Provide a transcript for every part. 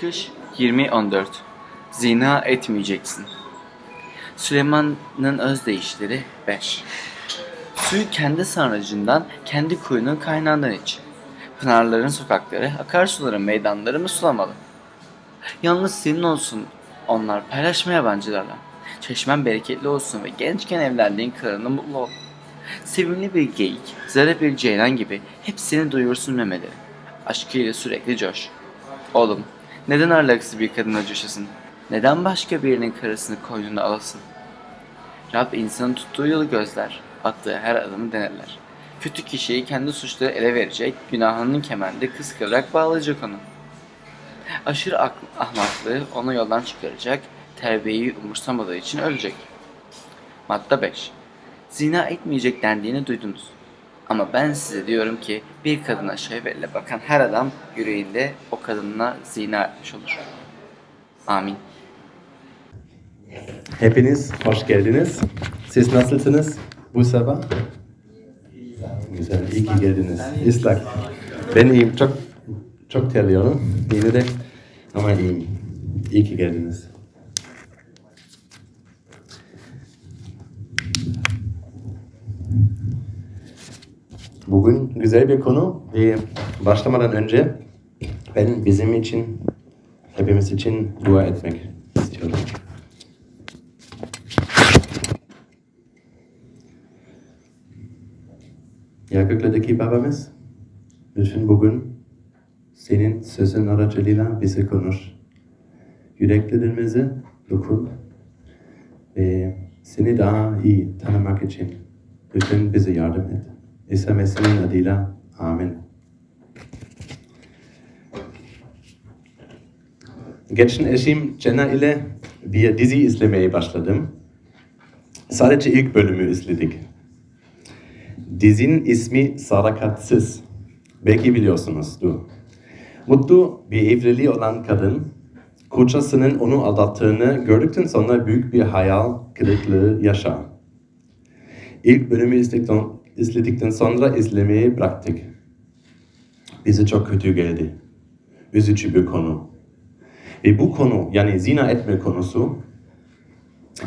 Çıkış 20.14 Zina etmeyeceksin. Süleyman'ın özdeyişleri 5 Suyu kendi sarnıcından, kendi kuyunun kaynağından iç. Pınarların sokakları, akarsuların meydanları mı sulamalı? Yalnız senin olsun onlar, paylaşma yabancılarla. Çeşmen bereketli olsun ve gençken evlendiğin karını mutlu ol. Sevimli bir geyik, zarif bir ceylan gibi hepsini duyursun memeleri. Aşkıyla sürekli coş. Oğlum, neden ahlaksız bir kadına coşasın? Neden başka birinin karısını koynuna alasın? Rab insanın tuttuğu yolu gözler, attığı her adımı denerler. Kötü kişiyi kendi suçları ele verecek, günahının kemerinde kıskırarak bağlayacak onu. Aşırı ak- ahmaklığı onu yoldan çıkaracak, terbiyeyi umursamadığı için ölecek. Madde 5. Zina etmeyecek dendiğini duydunuz. Ama ben size diyorum ki bir kadına şehvetle bakan her adam yüreğinde o kadınla zina etmiş olur. Amin. Hepiniz hoş geldiniz. Siz nasılsınız bu sabah? Güzel, iyi ki geldiniz. İslak. Ben iyiyim, çok çok terliyorum. Yine de ama iyiyim. İyi ki geldiniz. Bugün güzel bir konu ve başlamadan önce ben bizim için, hepimiz için dua etmek istiyorum. Ya göklerdeki babamız, lütfen bugün senin sözün aracılığıyla bize konuş. Yüreklerimizi dokun ve seni daha iyi tanımak için lütfen bize yardım et. İsa Mesih'in adıyla amin. Geçen eşim Jenna ile bir dizi izlemeye başladım. Sadece ilk bölümü izledik. Dizinin ismi Sarakatsız. Belki biliyorsunuz du. Mutlu bir evliliği olan kadın, kocasının onu aldattığını gördükten sonra büyük bir hayal kırıklığı yaşar. İlk bölümü izledikten, izledikten sonra izlemeyi bıraktık. Bize çok kötü geldi. Üzücü bir konu. Ve bu konu yani zina etme konusu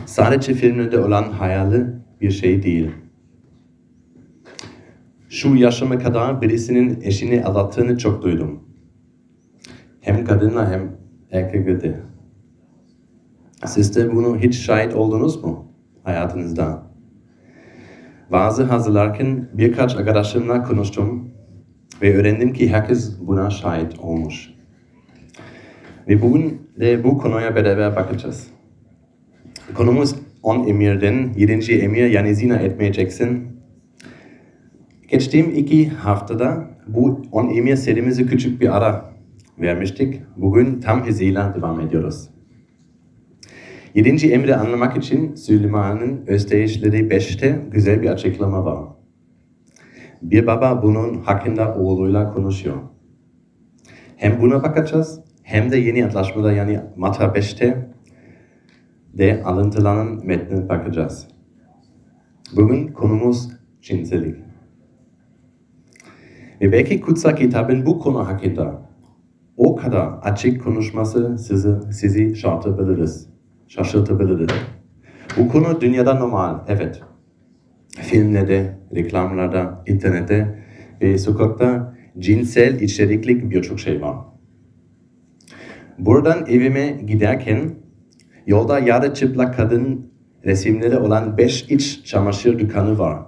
sadece filmlerde olan hayali bir şey değil. Şu yaşıma kadar birisinin eşini aldattığını çok duydum. Hem kadınla hem erkekle de. Siz de bunu hiç şahit oldunuz mu hayatınızda? Vaazı hazırlarken birkaç arkadaşımla konuştum ve öğrendim ki herkes buna şahit olmuş. Ve bugün de bu konuya beraber bakacağız. Konumuz 10 emirden 7. emir yani zina etmeyeceksin. Geçtiğim iki haftada bu 10 emir serimize küçük bir ara vermiştik. Bugün tam hızıyla devam ediyoruz. 7. emri anlamak için Süleyman'ın Özdeyişleri 5'te güzel bir açıklama var. Bir baba bunun hakkında oğluyla konuşuyor. Hem buna bakacağız hem de yeni antlaşmada yani Matta 5'te de alıntılanan metnine bakacağız. Bugün konumuz cinsellik. Ve belki kutsal kitabın bu konu hakkında o kadar açık konuşması sizi, sizi şaşırtabiliriz. Şaşırtabilir. Bu konu dünyada normal, evet. Filmlerde, reklamlarda, internette ve sokakta cinsel içeriklik birçok şey var. Buradan evime giderken yolda yarı çıplak kadın resimleri olan beş iç çamaşır dükkanı var.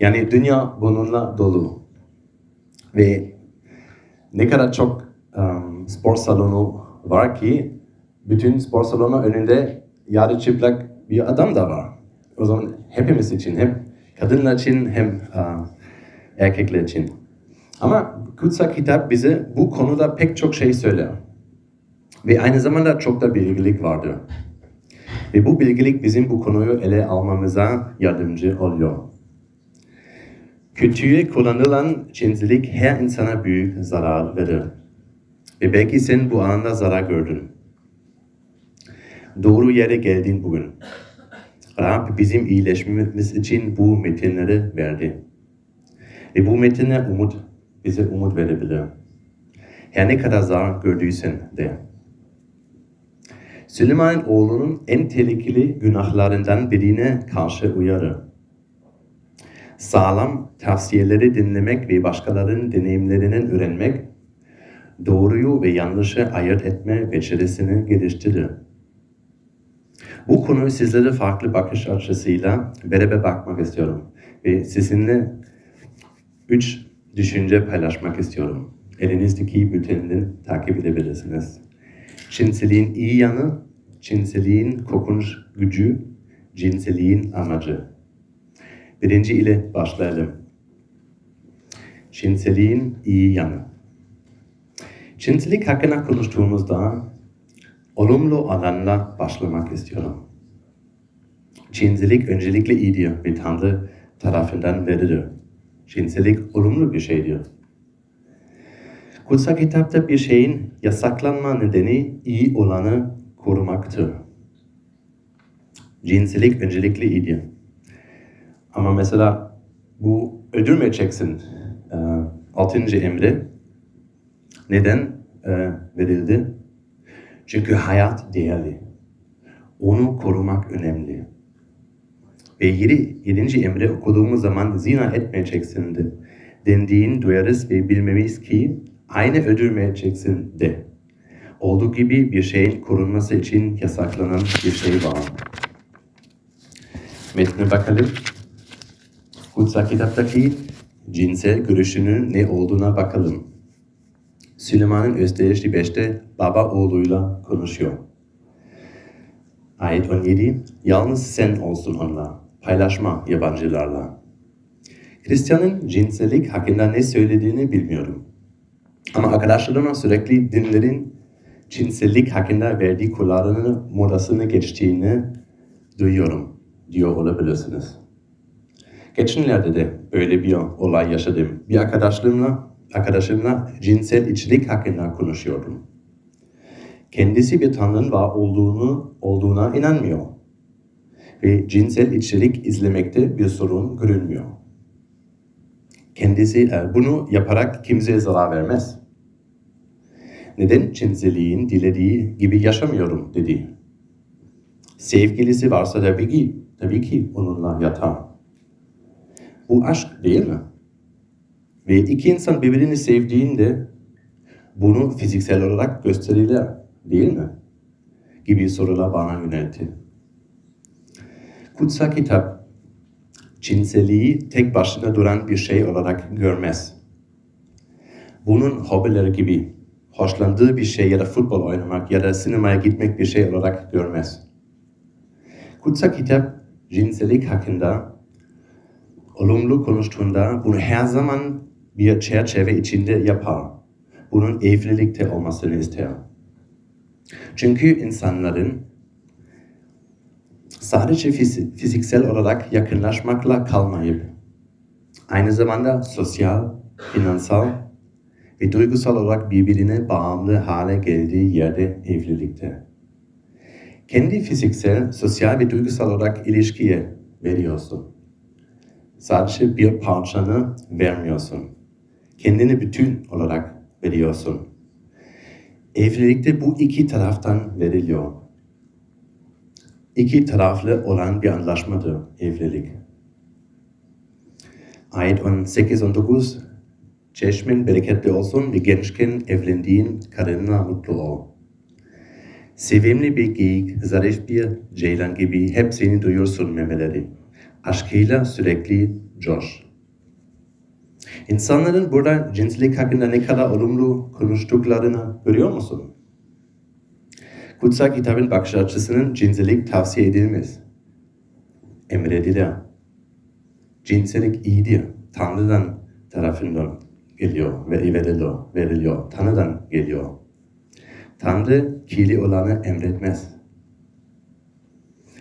Yani dünya bununla dolu. Ve ne kadar çok um, spor salonu var ki bütün spor salonu önünde yarı çıplak bir adam da var. O zaman hepimiz için hem kadınlar için hem uh, erkekler için. Ama kutsal kitap bize bu konuda pek çok şey söyler. Ve aynı zamanda çok da bilgilik vardır. Ve bu bilgilik bizim bu konuyu ele almamıza yardımcı oluyor. Kötüye kullanılan cinsellik her insana büyük zarar verir. Ve belki sen bu alanda zarar gördün. Doğru yere geldin bugün. Rab bizim iyileşmemiz için bu metinleri verdi. Ve bu metinler umut, bize umut verebilir. Her ne kadar zarar gördüysen de. Süleyman'ın oğlunun en tehlikeli günahlarından birine karşı uyarı. Sağlam tavsiyeleri dinlemek ve başkalarının deneyimlerinden öğrenmek, doğruyu ve yanlışı ayırt etme becerisini geliştirir. Bu konuyu sizlere farklı bakış açısıyla beraber bakmak istiyorum. Ve sizinle üç düşünce paylaşmak istiyorum. Elinizdeki bülteninden takip edebilirsiniz. Cinseliğin iyi yanı, cinseliğin korkunç gücü, cinseliğin amacı. Birinci ile başlayalım. Cinseliğin iyi yanı. Cinselik hakkında konuştuğumuzda olumlu alanla başlamak istiyorum. Cinselik öncelikle iyidir ve Tanrı tarafından verilir. Cinselik olumlu bir şeydir. Kutsal kitapta bir şeyin yasaklanma nedeni iyi olanı korumaktır. Cinselik öncelikle iyidir. Ama mesela bu öldürmeyeceksin e, 6. emri neden e, verildi? Çünkü hayat değerli. Onu korumak önemli. Ve 7. 7. emri okuduğumuz zaman zina etmeyeceksin de dendiğin duyarız ve bilmemiz ki aynı öldürmeyeceksin de. Olduğu gibi bir şeyin korunması için yasaklanan bir şey var. Metne bakalım. Kutsal kitaptaki cinsel görüşünün ne olduğuna bakalım. Süleyman'ın Özdeğişli 5'te baba oğluyla konuşuyor. Ayet 17. Yalnız sen olsun onunla. Paylaşma yabancılarla. Hristiyanın cinsellik hakkında ne söylediğini bilmiyorum. Ama arkadaşlarıma sürekli dinlerin cinsellik hakkında verdiği kurallarını modasını geçtiğini duyuyorum diyor olabilirsiniz. Geçenlerde de böyle bir olay yaşadım. Bir arkadaşımla, arkadaşımla cinsel içlik hakkında konuşuyordum. Kendisi bir tanrının var olduğunu olduğuna inanmıyor. Ve cinsel içerik izlemekte bir sorun görünmüyor. Kendisi e, bunu yaparak kimseye zarar vermez. Neden cinselliğin dilediği gibi yaşamıyorum dedi. Sevgilisi varsa tabii ki, tabii ki onunla yatar. Bu aşk değil mi? Ve iki insan birbirini sevdiğinde bunu fiziksel olarak gösterirler değil mi? Gibi sorular bana yöneltti. Kutsal kitap cinselliği tek başına duran bir şey olarak görmez. Bunun hobileri gibi hoşlandığı bir şey ya da futbol oynamak ya da sinemaya gitmek bir şey olarak görmez. Kutsal kitap cinsellik hakkında olumlu konuştuğunda bunu her zaman bir çerçeve içinde yapar. Bunun evlilikte olmasını ister. Çünkü insanların sadece fiziksel olarak yakınlaşmakla kalmayıp aynı zamanda sosyal, finansal ve duygusal olarak birbirine bağımlı hale geldiği yerde evlilikte. Kendi fiziksel, sosyal ve duygusal olarak ilişkiye veriyorsun. Sadece bir parçanı vermiyorsun. Kendini bütün olarak veriyorsun. Evlilikte bu iki taraftan veriliyor. İki taraflı olan bir anlaşmadır evlilik. Ayet 8 und 9 Çeşmin bereketli olsun ve gençken evlendiğin karınla mutlu ol. Sevimli bir geyik, zarif bir ceylan gibi hep seni duyursun memeleri. Aşkıyla sürekli coş. İnsanların burada cinslik hakkında ne kadar olumlu konuştuklarını görüyor musun? Kutsal kitabın bakış açısının cinsellik tavsiye edilmez. Emredilir. Cinsellik iyidir. Tanrı'dan tarafından geliyor ve veriliyor, veriliyor. Tanrı'dan geliyor. Tanrı kirli olanı emretmez.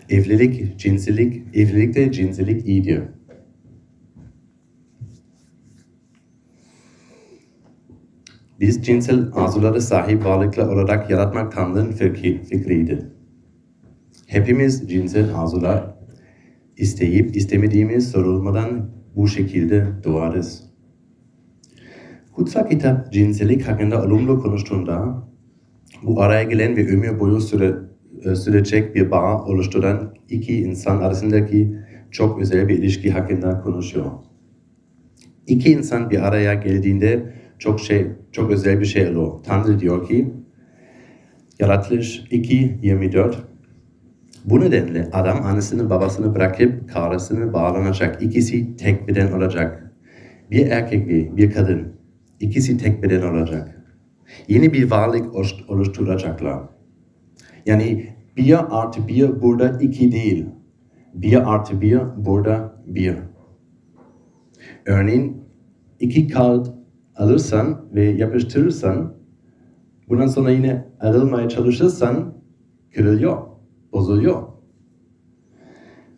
Evlilik, cinsellik, evlilikte cinsellik iyidir. Biz cinsel arzuları sahip varlıklar olarak yaratmak Tanrı'nın fikri, fikriydi. Hepimiz cinsel arzular isteyip istemediğimiz sorulmadan bu şekilde doğarız. Kutsal kitap cinsellik hakkında olumlu konuştuğunda bu araya gelen ve ömür boyu süre, e, sürecek bir bağ oluşturan iki insan arasındaki çok özel bir ilişki hakkında konuşuyor. İki insan bir araya geldiğinde çok şey, çok özel bir şey oluyor. Tanrı diyor ki, Yaratılış 2.24 Bu nedenle adam annesini babasını bırakıp karısını bağlanacak. İkisi tek beden olacak. Bir erkek ve bir kadın. İkisi tek beden olacak. Yeni bir varlık oluşturacaklar. Yani bir artı bir burada iki değil. Bir artı bir burada bir. Örneğin iki kağıt alırsan ve yapıştırırsan bundan sonra yine ayrılmaya çalışırsan kırılıyor, bozuluyor.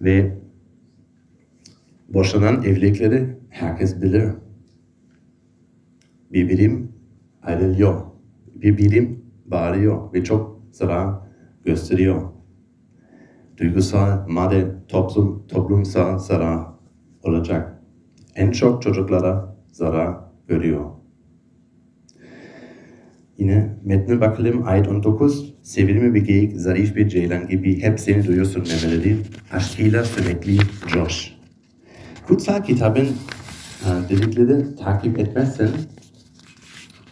Ve boşanan evlilikleri herkes bilir. Bir birim ayrılıyor. Bir birim bağırıyor ve çok zarar gösteriyor. Duygusal, madde, toplum, toplumsal zarar olacak. En çok çocuklara zarar görüyor. Yine metne bakalım ayet 19. Sevimli bir geyik, zarif bir ceylan gibi hep seni duyuyorsun memeleri. Aşkıyla sürekli coş. Kutsal kitabın e, dedikleri takip etmezsen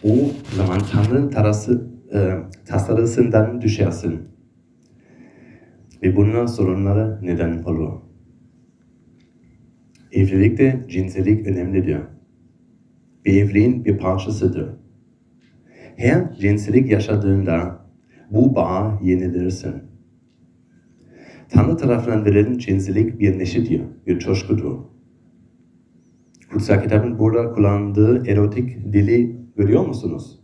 o zaman Tanrı'nın tarası, e, tasarısından düşersin. Ve bunlar sorunlara neden olur. Evlilikte cinsellik önemlidir. Bir evliliğin bir parçasıdır. Her cinsellik yaşadığında bu bağı yenilirsin. Tanrı tarafından verilen cinsellik bir neşedir, bir coşkudur. Kutsal kitabın burada kullandığı erotik dili görüyor musunuz?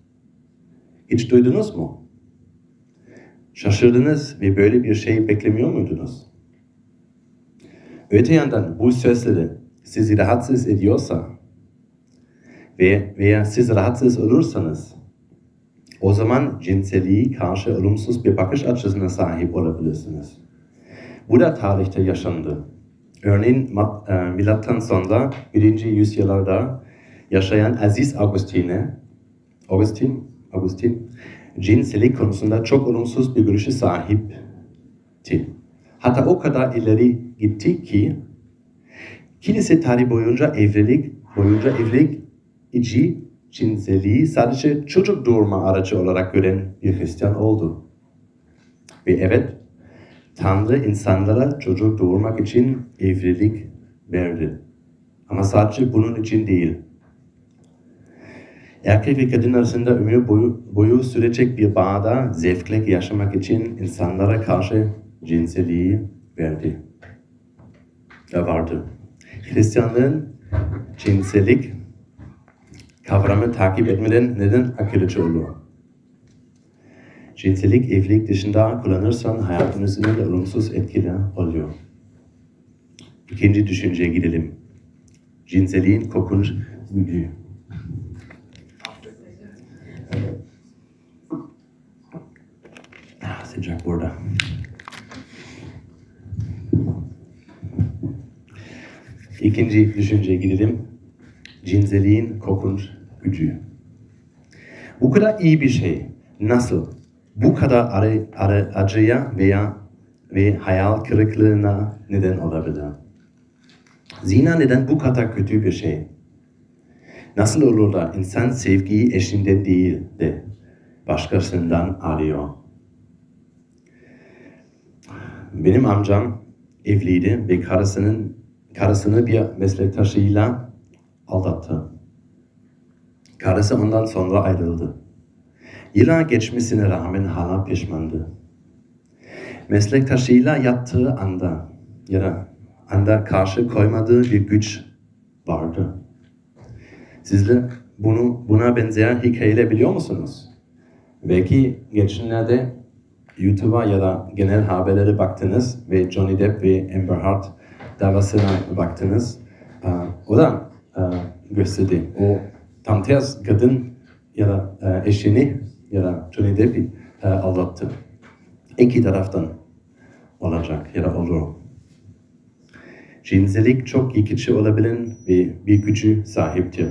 Hiç duydunuz mu? Şaşırdınız ve böyle bir şey beklemiyor muydunuz? Öte yandan bu sözleri sizi rahatsız ediyorsa ve veya siz rahatsız olursanız o zaman cinselliği karşı olumsuz bir bakış açısına sahip olabilirsiniz. Bu da tarihte yaşandı. Örneğin e, milattan sonra 1. yüzyıllarda yaşayan Aziz Augustine, Augustin, Augustin, cinsellik konusunda çok olumsuz bir görüşe sahipti. Hatta o kadar ileri gitti ki kilise tarihi boyunca evlilik, boyunca evlilik içi cinselliği sadece çocuk doğurma aracı olarak gören bir Hristiyan oldu. Ve evet, Tanrı insanlara çocuk doğurmak için evlilik verdi. Ama sadece bunun için değil. Erkek ve kadın arasında ömür boyu, boyu sürecek bir bağda zevkle yaşamak için insanlara karşı cinselliği verdi. Da vardı. Hristiyanlığın cinsellik kavramı takip etmeden neden akıllıcı olur? Cinsellik evlilik dışında kullanırsan hayatın üzerinde olumsuz etkiler oluyor. İkinci düşünceye gidelim. Cinselliğin korkunç gücü. Ah, sıcak burada. İkinci düşünceye gidelim. Cinselliğin korkunç gücü. Bu kadar iyi bir şey nasıl bu kadar arı, arı, acıya veya ve hayal kırıklığına neden olabilir? Zina neden bu kadar kötü bir şey? Nasıl olur da insan sevgiyi eşinden değil de başkasından arıyor? Benim amcam evliydi ve karısının karısını bir meslektaşıyla aldattı. Karısı ondan sonra ayrıldı. Yıllar geçmesine rağmen hala pişmandı. Meslektaşıyla yattığı anda ya da anda karşı koymadığı bir güç vardı. Sizler bunu, buna benzer hikayeler biliyor musunuz? Belki geçenlerde YouTube'a ya da genel haberlere baktınız ve Johnny Depp ve Amber Heard davasına baktınız. O da gösterdi. O tam ters kadın ya da eşini ya da Johnny Depp'i aldattı. İki taraftan olacak ya da olur. Cinsellik çok yıkıcı olabilen ve bir gücü sahiptir.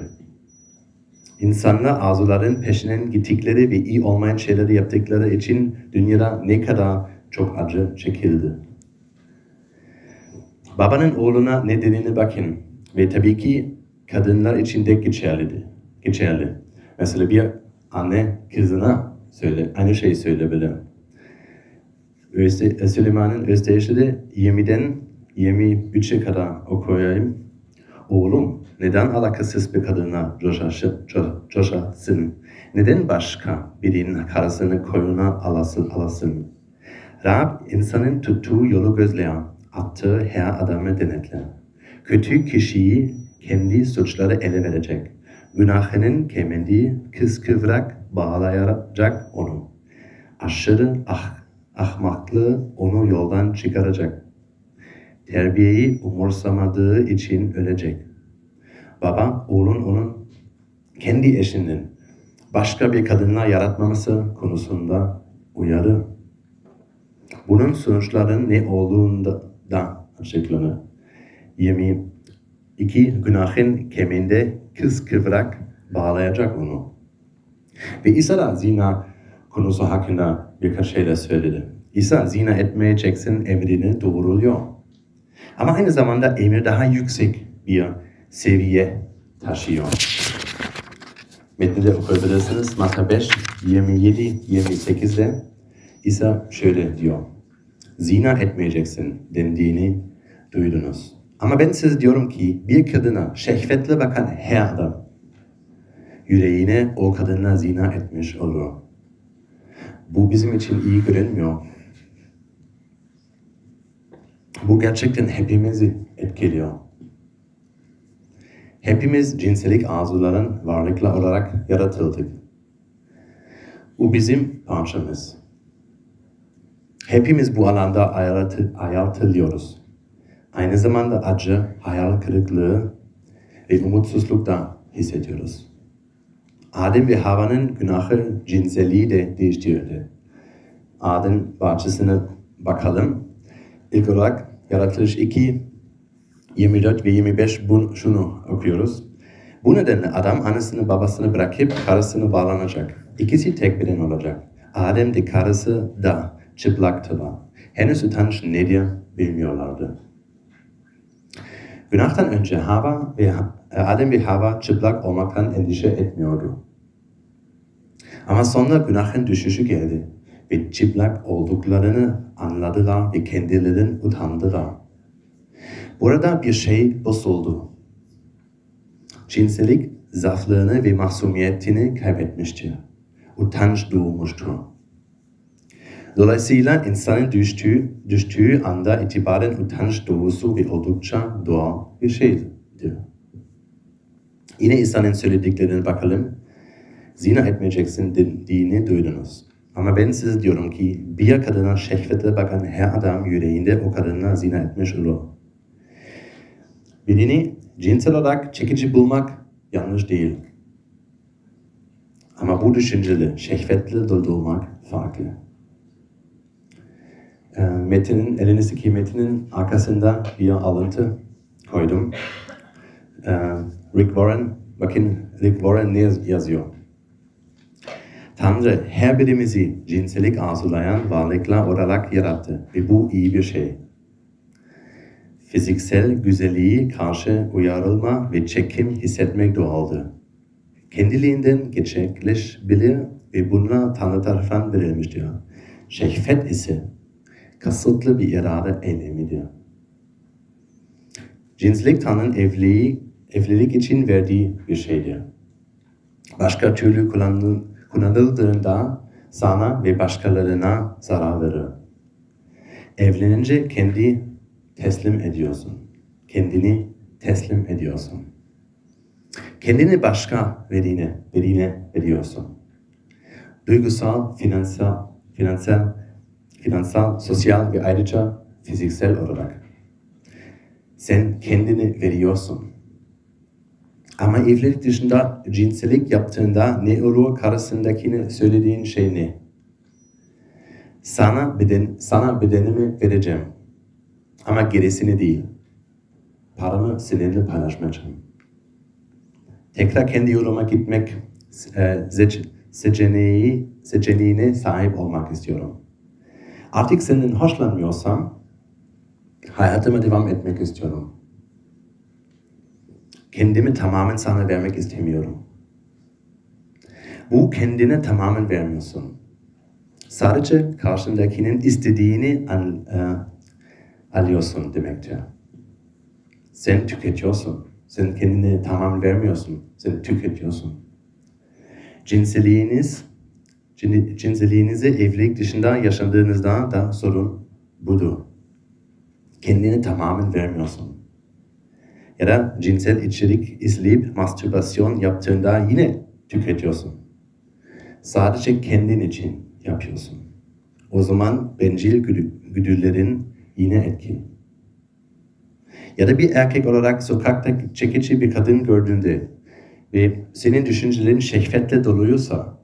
İnsanlar arzuların peşinden gittikleri ve iyi olmayan şeyleri yaptıkları için dünyada ne kadar çok acı çekildi. Babanın oğluna ne dediğine bakın ve tabii ki kadınlar için de geçerli. geçerli. Mesela bir anne kızına söyle, aynı şeyi söyleyebilir. Özde, Süleyman'ın özdeyişi de 20'den 23'e kadar okuyayım. Oğlum neden alakasız bir kadına coşasın? Neden başka birinin karısını koyuna alasın alasın? Rab insanın tuttuğu yolu gözleyen, attığı her adamı denetler. Kötü kişiyi kendi suçları ele verecek. Günahının kemendi kıskıvrak bağlayacak onu. Aşırı ah, ahmaklığı onu yoldan çıkaracak. Terbiyeyi umursamadığı için ölecek. Baba oğlun onun kendi eşinin başka bir kadınla yaratmaması konusunda uyarı. Bunun sonuçlarının ne olduğunda açıklanır. 20 İki, günahın keminde kız kıvrak bağlayacak onu. Ve İsa da zina konusu hakkında birkaç şeyler söyledi. İsa zina etmeyeceksin emrini doğruluyor. Ama aynı zamanda emir daha yüksek bir seviye taşıyor. Metni de okuyabilirsiniz. Matta 5, 27, 28'de İsa şöyle diyor. Zina etmeyeceksin dendiğini duydunuz. Ama ben size diyorum ki bir kadına şehvetle bakan her adam yüreğine o kadınla zina etmiş olur. Bu bizim için iyi görünmüyor. Bu gerçekten hepimizi etkiliyor. Hepimiz cinsellik arzuların varlıklar olarak yaratıldık. Bu bizim parçamız. Hepimiz bu alanda ayartı, ayartılıyoruz. Aynı zamanda acı, hayal kırıklığı ve umutsuzluk da hissediyoruz. Adem ve Hava'nın günahı cinselliği de değiştirdi. Adem bahçesine bakalım. İlk olarak Yaratılış 2, 24 ve 25 bunu, şunu okuyoruz. Bu nedenle adam annesini babasını bırakıp karısını bağlanacak. İkisi tek beden olacak. Adem de karısı da çıplaktılar. Henüz utanç nedir bilmiyorlardı. Günahtan önce Hava ve Adem ve Hava çıplak olmaktan endişe etmiyordu. Ama sonra günahın düşüşü geldi ve çıplak olduklarını anladılar ve kendilerini utandılar. Burada bir şey bozuldu. Cinsellik zaflığını ve masumiyetini kaybetmiştir. Utanç doğmuştur. Dolayısıyla insanın düştüğü, düştüğü anda itibaren utanç doğusu ve oldukça doğal bir şeydir. Yine İsa'nın söylediklerine bakalım. Zina etmeyeceksin dediğini duydunuz. Ama ben size diyorum ki bir kadına şehvete bakan her adam yüreğinde o kadına zina etmiş olur. Birini cinsel olarak çekici bulmak yanlış değil. Ama bu düşünceli, şehvetle doldurmak farklı. E, metinin, elinizdeki metinin arkasında bir alıntı koydum. E, Rick Warren, bakın Rick Warren ne yazıyor? Tanrı her birimizi cinsellik arzulayan varlıklar olarak yarattı ve bu iyi bir şey. Fiziksel güzelliği karşı uyarılma ve çekim hissetmek doğaldır. Kendiliğinden gerçekleşebilir ve buna Tanrı tarafından verilmiştir. Şehvet ise kasıtlı bir irade eylemidir. Cinslik Tanrı'nın evliliği, evlilik için verdiği bir şeydir. Başka türlü kullanıldığında sana ve başkalarına zarar verir. Evlenince kendi teslim ediyorsun. Kendini teslim ediyorsun. Kendini başka birine, birine veriyorsun. Duygusal, finansal, finansal, finansal, sosyal ve ayrıca fiziksel olarak. Sen kendini veriyorsun. Ama evlilik dışında cinsellik yaptığında ne olur karısındakine söylediğin şey ne? Sana beden, sana bedenimi vereceğim. Ama gerisini değil. Paramı seninle paylaşmayacağım. Tekrar kendi yoluma gitmek e, seç, seçeneği, seçeneğine sahip olmak istiyorum. Artık senden hoşlanmıyorsam hayatıma devam etmek istiyorum. Kendimi tamamen sana vermek istemiyorum. Bu kendine tamamen vermiyorsun. Sadece karşındakinin istediğini al, e, alıyorsun demektir. Sen tüketiyorsun. Sen kendine tamamen vermiyorsun. Sen tüketiyorsun. Cinseliğiniz, cinseliğinizi evlilik dışında yaşadığınızda da sorun budur. Kendini tamamen vermiyorsun. Ya da cinsel içerik izleyip mastürbasyon yaptığında yine tüketiyorsun. Sadece kendin için yapıyorsun. O zaman bencil güdülerin yine etkin. Ya da bir erkek olarak sokakta çekici bir kadın gördüğünde ve senin düşüncelerin şehvetle doluysa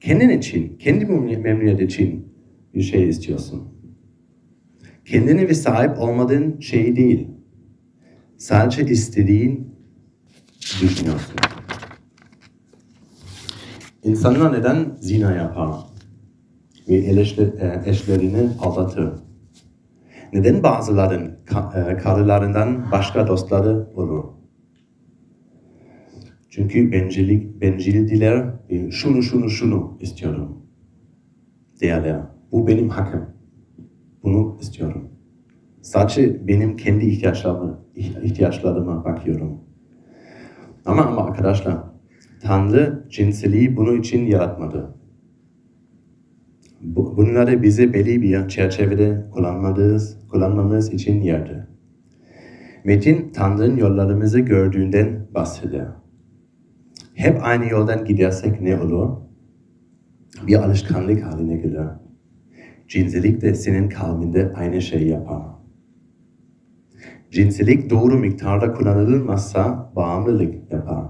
kendin için, kendi memnuniyet için bir şey istiyorsun. Kendine ve sahip olmadığın şey değil. Sadece istediğin düşünüyorsun. İnsanlar neden zina yapar ve e, eşlerini aldatır? Neden bazıların e, karılarından başka dostları olur? Çünkü bencillik, bencildiler e, şunu şunu şunu istiyorum derler. Bu benim hakkım. Bunu istiyorum. Sadece benim kendi ihtiyaçlarıma, ihtiyaçlarıma bakıyorum. Ama ama arkadaşlar, Tanrı cinseliği bunun için yaratmadı. Bunları bize belli bir çerçevede kullanmamız, kullanmamız için yerdi. Metin Tanrı'nın yollarımızı gördüğünden bahseder. Hep aynı yoldan gidersek ne olur? Bir alışkanlık haline gelir. Cinselik de senin kalbinde aynı şeyi yapar. Cinselik doğru miktarda kullanılmazsa bağımlılık yapar.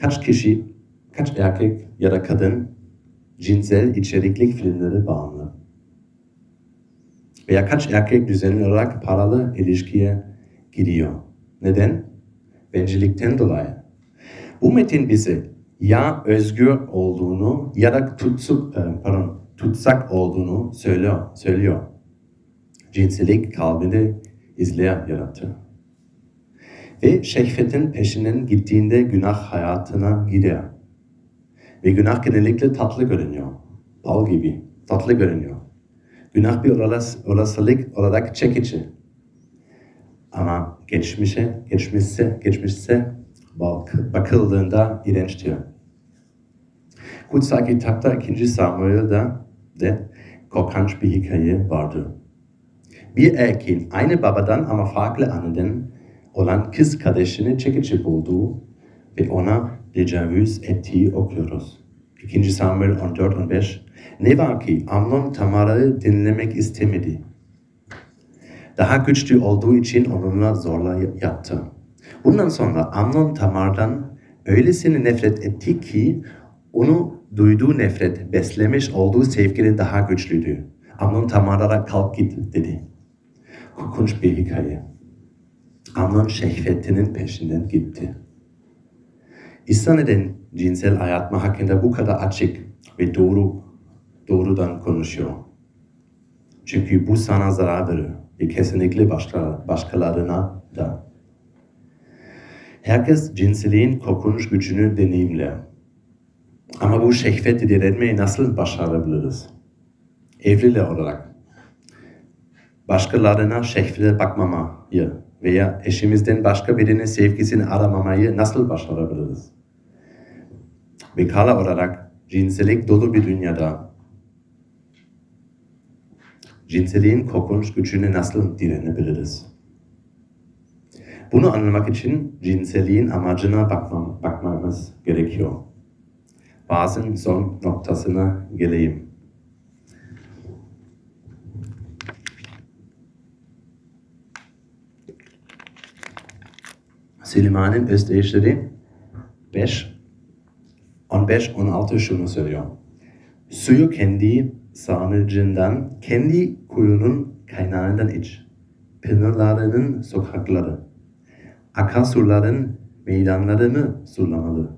Kaç kişi, kaç erkek ya da kadın cinsel içerikli filmleri bağımlı? Veya kaç erkek düzenli olarak paralı ilişkiye gidiyor? Neden? Bencillikten dolayı. Bu metin bize ya özgür olduğunu ya da tutsuk, e, pardon, tutsak olduğunu söylüyor. söylüyor. Cinsellik kalbinde izleyen yarattı. Ve şehvetin peşinden gittiğinde günah hayatına gider. Ve günah genellikle tatlı görünüyor. Bal gibi tatlı görünüyor. Günah bir olasılık olarak çekici. Ama geçmişe, geçmişse, geçmişse bakıldığında iğrençtir. Kutsal kitapta 2. Samuel'de de korkunç bir hikaye vardı. Bir erkeğin aynı babadan ama farklı anneden olan kız kardeşini çekici bulduğu ve ona tecavüz ettiği okuyoruz. 2. Samuel 14-15 Ne var ki Amnon Tamara'yı dinlemek istemedi. Daha güçlü olduğu için onunla zorla yattı. Bundan sonra Amnon Tamar'dan öylesine nefret etti ki onu duyduğu nefret beslemiş olduğu sevgili daha güçlüydü. Amnon Tamar'a kalk git dedi. Korkunç bir hikaye. Amnon şehvetinin peşinden gitti. İsa neden cinsel hayatma hakkında bu kadar açık ve doğru doğrudan konuşuyor? Çünkü bu sana zarar verir ve kesinlikle başka, başkalarına da. Herkes cinseliğin korkunç gücünü deneyimler. Ama bu şehveti direnmeyi nasıl başarabiliriz? Evliler olarak. Başkalarına şehvete bakmamayı veya eşimizden başka birinin sevgisini aramamayı nasıl başarabiliriz? Bekala olarak cinselik dolu bir dünyada cinseliğin korkunç gücüne nasıl direnebiliriz? Bunu anlamak için cinseliğin amacına bakmam, bakmamız gerekiyor. Bazı son noktasına geleyim. Süleyman'ın özdeyişleri 5, 15-16 şunu söylüyor. Suyu kendi sarnıcından, kendi kuyunun kaynağından iç. Pınarlarının sokakları, akarsuların meydanlarımı sulamalı.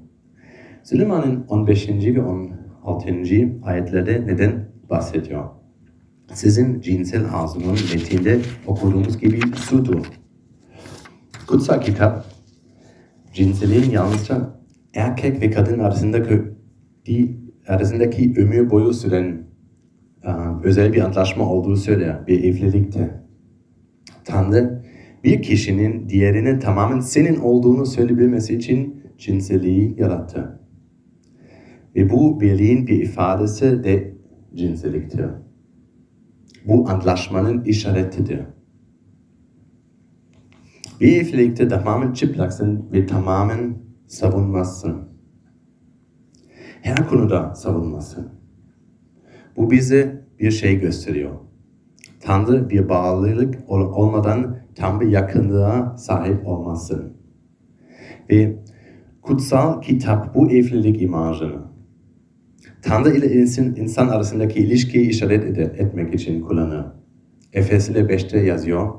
Süleyman'ın 15. ve 16. ayetlerde neden bahsediyor? Sizin cinsel arzunun metinde okuduğumuz gibi sudur. Kutsal kitap, cinseliğin yalnızca erkek ve kadın arasındaki, arasındaki ömür boyu süren özel bir antlaşma olduğu söyler bir evlilikte. Tanrı bir kişinin diğerinin tamamen senin olduğunu söyleyebilmesi için cinselliği yarattı. Ve bu birliğin bir ifadesi de cinselliktir. Bu antlaşmanın işaretidir. Bir evlilikte tamamen çıplaksın ve tamamen savunmazsın. Her konuda savunmasın. Bu bize bir şey gösteriyor. Tanrı bir bağlılık olmadan tam bir yakınlığa sahip olmasın. Ve kutsal kitap bu evlilik imajını Tanrı ile insan, insan arasındaki ilişkiyi işaret etmek için kullanır. Efesli 5'te yazıyor.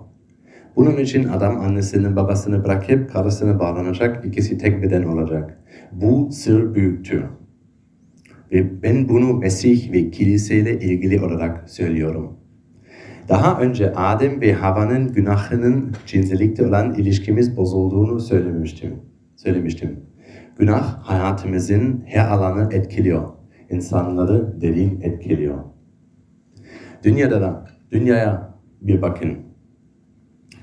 Bunun için adam annesinin babasını bırakıp karısını bağlanacak, ikisi tek beden olacak. Bu sır büyüktür. Ve ben bunu Mesih ve kiliseyle ilgili olarak söylüyorum. Daha önce Adem ve Hava'nın günahının cinsellikte olan ilişkimiz bozulduğunu söylemiştim. söylemiştim. Günah hayatımızın her alanı etkiliyor. İnsanları derin etkiliyor. Dünyada da, dünyaya bir bakın.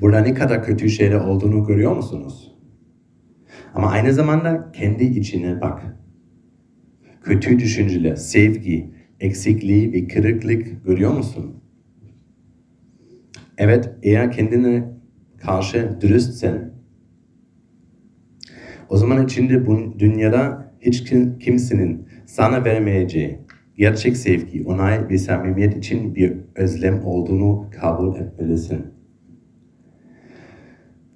Burada ne kadar kötü şeyler olduğunu görüyor musunuz? Ama aynı zamanda kendi içine bak kötü düşünceler, sevgi, eksikliği ve kırıklık görüyor musun? Evet, eğer kendine karşı dürüstsen, o zaman içinde bu dünyada hiç kimsenin sana vermeyeceği gerçek sevgi, onay ve samimiyet için bir özlem olduğunu kabul etmelisin.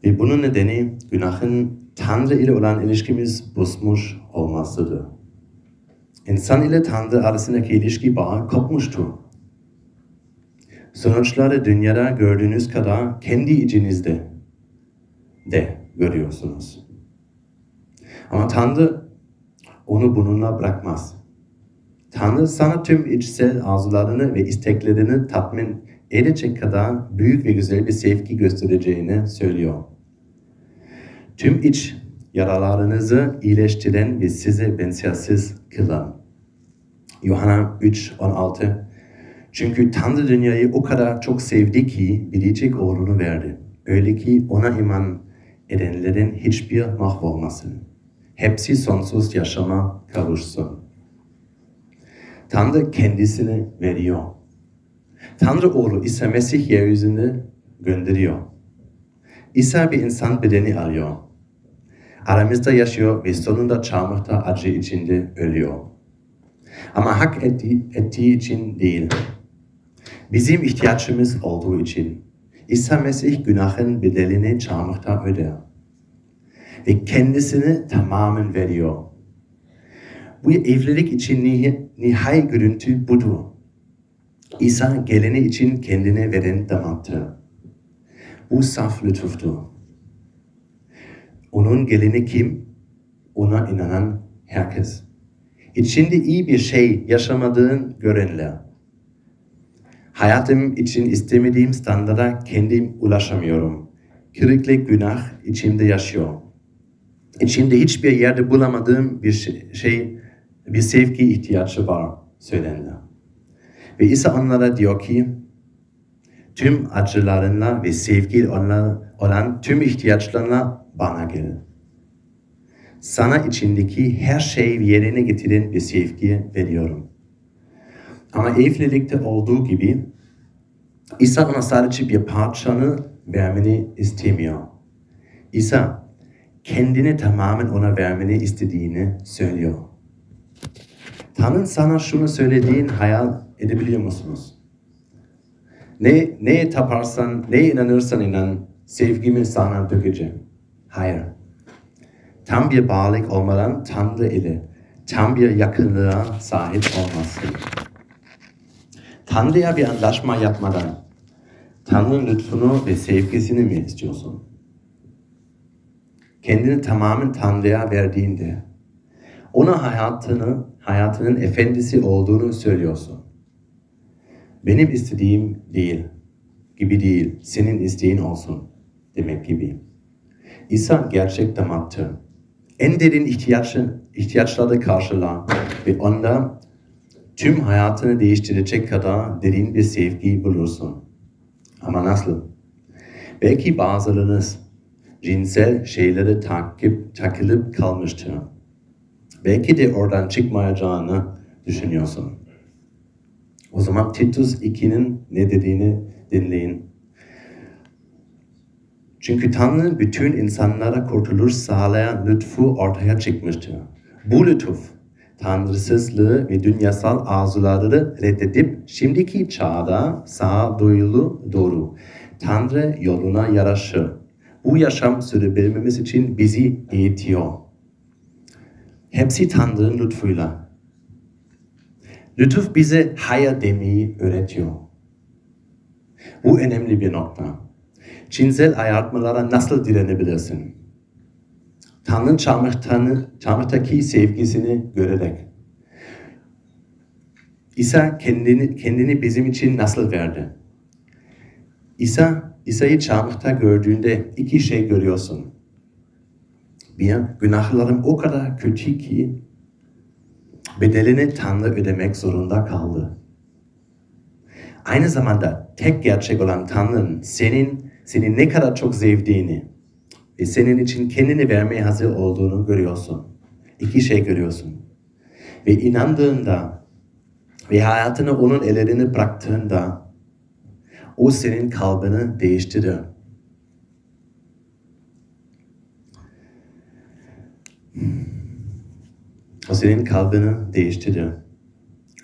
Ve bunun nedeni günahın Tanrı ile olan ilişkimiz bozmuş olmasıdır. İnsan ile Tanrı arasındaki ilişki bağı kopmuştur. Sonuçları dünyada gördüğünüz kadar kendi içinizde de görüyorsunuz. Ama Tanrı onu bununla bırakmaz. Tanrı sana tüm içsel arzularını ve isteklerini tatmin edecek kadar büyük ve güzel bir sevgi göstereceğini söylüyor. Tüm iç yaralarınızı iyileştiren ve sizi benzersiz kılan. Yuhanna 3, 16 Çünkü Tanrı dünyayı o kadar çok sevdi ki biricik oğlunu verdi. Öyle ki ona iman edenlerin hiçbir mahvolmasın. Hepsi sonsuz yaşama kavuşsun. Tanrı kendisini veriyor. Tanrı oğlu İsa Mesih yeryüzüne gönderiyor. İsa bir insan bedeni alıyor aramızda yaşıyor ve sonunda çarmıhta acı içinde ölüyor. Ama hak ettiği, ettiği için değil. Bizim ihtiyacımız olduğu için. İsa Mesih günahın bedelini çarmıhta öder. Ve kendisini tamamen veriyor. Bu evlilik için nihai görüntü budur. İsa geleni için kendini veren damattır. Bu saf lütuftur. Onun gelini kim? Ona inanan herkes. İçinde iyi bir şey yaşamadığın görenler. Hayatım için istemediğim standarda kendim ulaşamıyorum. Kırıklık günah içimde yaşıyor. İçimde hiçbir yerde bulamadığım bir şey, şey bir sevgi ihtiyacı var söylenir. Ve İsa onlara diyor ki, tüm acılarınla ve sevgi olan tüm ihtiyaçlarına bana gel. Sana içindeki her şeyi yerine getiren bir sevgi veriyorum. Ama evlilikte olduğu gibi İsa ona sadece bir parçanı vermeni istemiyor. İsa kendini tamamen ona vermeni istediğini söylüyor. Tanrı sana şunu söylediğin hayal edebiliyor musunuz? Ne, neye taparsan, neye inanırsan inan, sevgimi sana dökeceğim. Hayır. Tam bir bağlılık olmadan Tanrı ile tam bir yakınlığa sahip olmazsın. Tanrı'ya bir anlaşma yapmadan Tanrı'nın lütfunu ve sevgisini mi istiyorsun? kendini tamamen Tanrı'ya verdiğinde ona hayatını, hayatının efendisi olduğunu söylüyorsun. Benim istediğim değil, gibi değil, senin isteğin olsun demek gibi. İsa gerçek damattır. En derin ihtiyaçı, ihtiyaçları karşılar ve onda tüm hayatını değiştirecek kadar derin bir sevgi bulursun. Ama nasıl? Belki bazılarınız cinsel şeylere takip, takılıp kalmıştır. Belki de oradan çıkmayacağını düşünüyorsun. O zaman Titus 2'nin ne dediğini dinleyin. Çünkü Tanrı bütün insanlara kurtuluş sağlayan lütfu ortaya çıkmıştır. Bu lütuf, tanrısızlığı ve dünyasal arzuları reddedip şimdiki çağda sağduyulu doğru, Tanrı yoluna yaraşır. Bu yaşam sürebilmemiz için bizi eğitiyor. Hepsi Tanrı'nın lütfuyla. Lütuf bize hayır demeyi öğretiyor. Bu önemli bir nokta. Cinsel ayartmalara nasıl direnebilirsin? Tanrı'nın çarmıhtaki sevgisini görerek. İsa kendini, kendini bizim için nasıl verdi? İsa, İsa'yı çarmıhta gördüğünde iki şey görüyorsun. Bir, günahlarım o kadar kötü ki bedelini Tanrı ödemek zorunda kaldı. Aynı zamanda tek gerçek olan Tanrı'nın senin, seni ne kadar çok sevdiğini ve senin için kendini vermeye hazır olduğunu görüyorsun. İki şey görüyorsun. Ve inandığında ve hayatını onun ellerine bıraktığında o senin kalbini değiştirir. O senin kalbini değiştirir.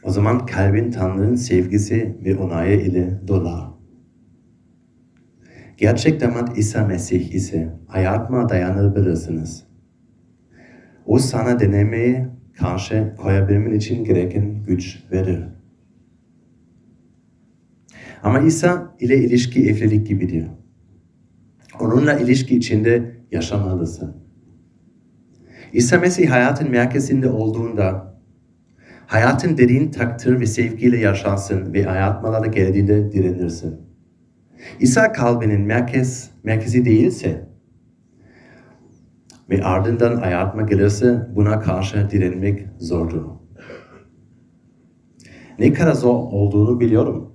O zaman kalbin Tanrı'nın sevgisi ve onayı ile dolar. Gerçek damat İsa Mesih ise hayatıma dayanabilirsiniz. O sana denemeye karşı koyabilmen için gereken güç verir. Ama İsa ile ilişki evlilik gibidir. Onunla ilişki içinde yaşamalısın. İsa Mesih hayatın merkezinde olduğunda hayatın derin takdir ve sevgiyle yaşarsın ve hayatmalara geldiğinde direnirsin. İsa kalbinin merkez, merkezi değilse ve ardından hayatma gelirse buna karşı direnmek zordur. Ne kadar zor olduğunu biliyorum.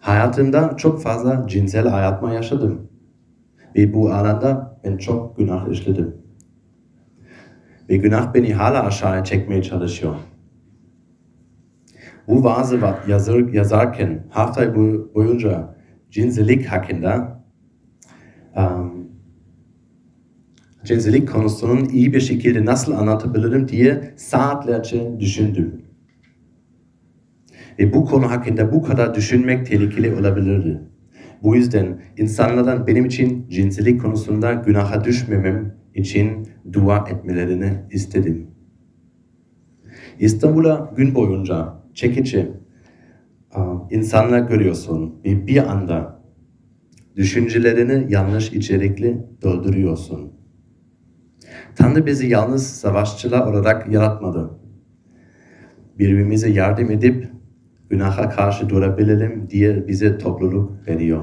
Hayatımda çok fazla cinsel hayatma yaşadım. Ve bu alanda ben çok günah işledim. Ve günah beni hala aşağıya çekmeye çalışıyor. Bu vaazı yazar, yazarken hafta boyunca cinsellik hakkında um, cinsellik konusunun iyi bir şekilde nasıl anlatabilirim diye saatlerce düşündüm. Ve bu konu hakkında bu kadar düşünmek tehlikeli olabilirdi. Bu yüzden insanlardan benim için cinsellik konusunda günaha düşmemem için dua etmelerini istedim. İstanbul'a gün boyunca çekici insanlar görüyorsun ve bir anda düşüncelerini yanlış içerikli dolduruyorsun. Tanrı bizi yalnız savaşçılar olarak yaratmadı. Birbirimize yardım edip günaha karşı durabilelim diye bize topluluk veriyor.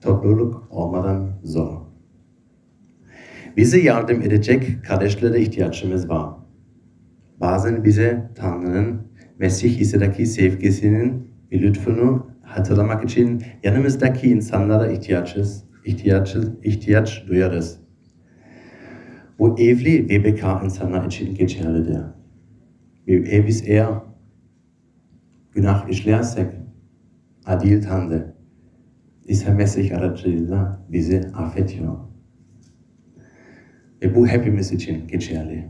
Topluluk olmadan zor. Bize yardım edecek kardeşlere ihtiyacımız var. Bazen bize Tanrı'nın Mesih İsa'daki sevgisinin lütfunu hatırlamak için yanımızdaki insanlara ihtiyacız, ihtiyaç, ihtiyaç duyarız. Bu evli bekar insanlar için geçerlidir. Ve biz eğer günah işlersek adil Tanrı İsa Mesih aracılığıyla bizi affediyor. Ve bu hepimiz için geçerli.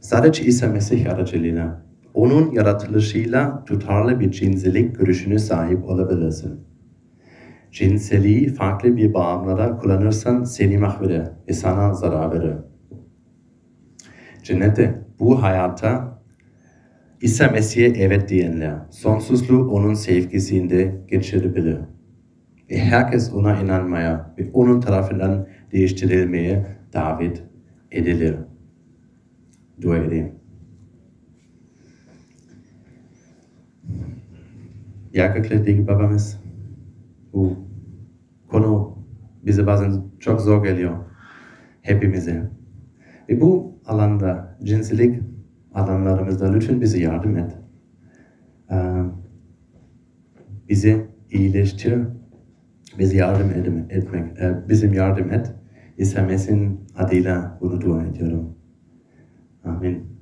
Sadece İsa Mesih aracılığıyla onun yaratılışıyla tutarlı bir cinsellik görüşüne sahip olabilirsin. Cinseliği farklı bir bağımlara kullanırsan seni mahveder ve sana zarar verir. Cennette bu hayata İsa Mesih'e evet diyenler sonsuzluğu onun sevgisinde geçirebilir. ve herkes ona inanmaya ve onun tarafından değiştirilmeye davet edilir. Dua edeyim. Ya kıymetli babamız, bu konu bize bazen çok zor geliyor hepimize. Ve bu alanda, cinslik alanlarımızda lütfen bize yardım et. Ee, bizi iyileştir, bize yardım edem- etmek, e, bizim yardım et. İsa Mesih'in adıyla bunu dua ediyorum. Amin.